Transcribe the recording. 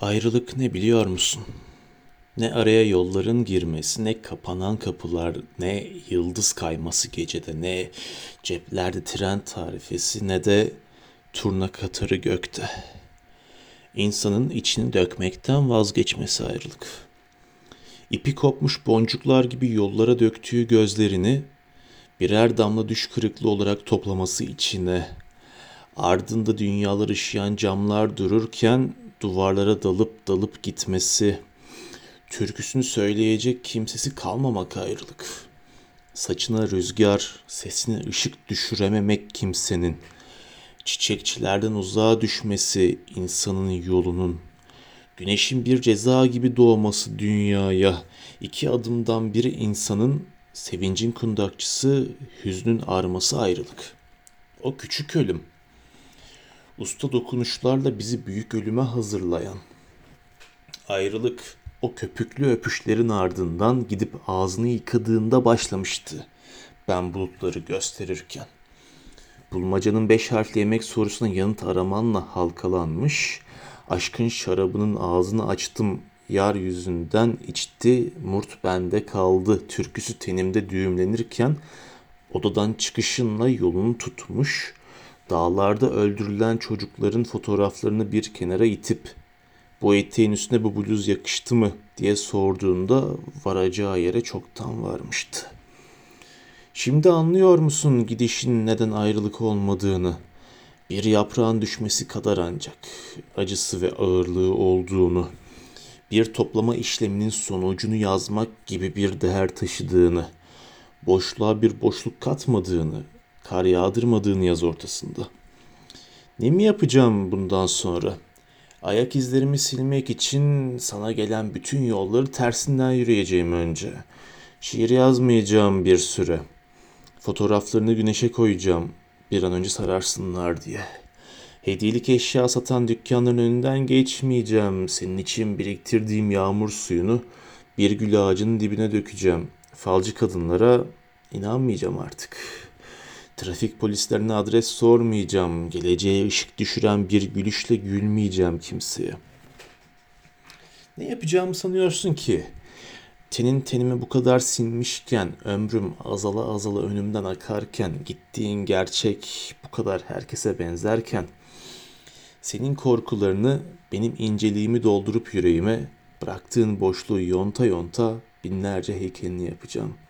Ayrılık ne biliyor musun? Ne araya yolların girmesi, ne kapanan kapılar, ne yıldız kayması gecede, ne ceplerde tren tarifesi, ne de turna katarı gökte. İnsanın içini dökmekten vazgeçmesi ayrılık. İpi kopmuş boncuklar gibi yollara döktüğü gözlerini birer damla düş kırıklığı olarak toplaması içine, ardında dünyalar ışıyan camlar dururken duvarlara dalıp dalıp gitmesi, türküsünü söyleyecek kimsesi kalmamak ayrılık. Saçına rüzgar, sesine ışık düşürememek kimsenin, çiçekçilerden uzağa düşmesi insanın yolunun, güneşin bir ceza gibi doğması dünyaya, iki adımdan biri insanın, sevincin kundakçısı, hüznün arması ayrılık. O küçük ölüm, usta dokunuşlarla bizi büyük ölüme hazırlayan. Ayrılık o köpüklü öpüşlerin ardından gidip ağzını yıkadığında başlamıştı. Ben bulutları gösterirken. Bulmacanın beş harfli yemek sorusuna yanıt aramanla halkalanmış. Aşkın şarabının ağzını açtım yar yüzünden içti murt bende kaldı türküsü tenimde düğümlenirken odadan çıkışınla yolunu tutmuş dağlarda öldürülen çocukların fotoğraflarını bir kenara itip bu eteğin üstüne bu bluz yakıştı mı diye sorduğunda varacağı yere çoktan varmıştı. Şimdi anlıyor musun gidişin neden ayrılık olmadığını? Bir yaprağın düşmesi kadar ancak acısı ve ağırlığı olduğunu, bir toplama işleminin sonucunu yazmak gibi bir değer taşıdığını, boşluğa bir boşluk katmadığını, Kar yağdırmadığın yaz ortasında. Ne mi yapacağım bundan sonra? Ayak izlerimi silmek için sana gelen bütün yolları tersinden yürüyeceğim önce. Şiir yazmayacağım bir süre. Fotoğraflarını güneşe koyacağım bir an önce sararsınlar diye. Hediyelik eşya satan dükkanların önünden geçmeyeceğim. Senin için biriktirdiğim yağmur suyunu bir gül ağacının dibine dökeceğim. Falcı kadınlara inanmayacağım artık.'' Trafik polislerine adres sormayacağım. Geleceğe ışık düşüren bir gülüşle gülmeyeceğim kimseye. Ne yapacağımı sanıyorsun ki? Tenin tenime bu kadar sinmişken, ömrüm azala azala önümden akarken, gittiğin gerçek bu kadar herkese benzerken, senin korkularını benim inceliğimi doldurup yüreğime, bıraktığın boşluğu yonta yonta binlerce heykelini yapacağım.''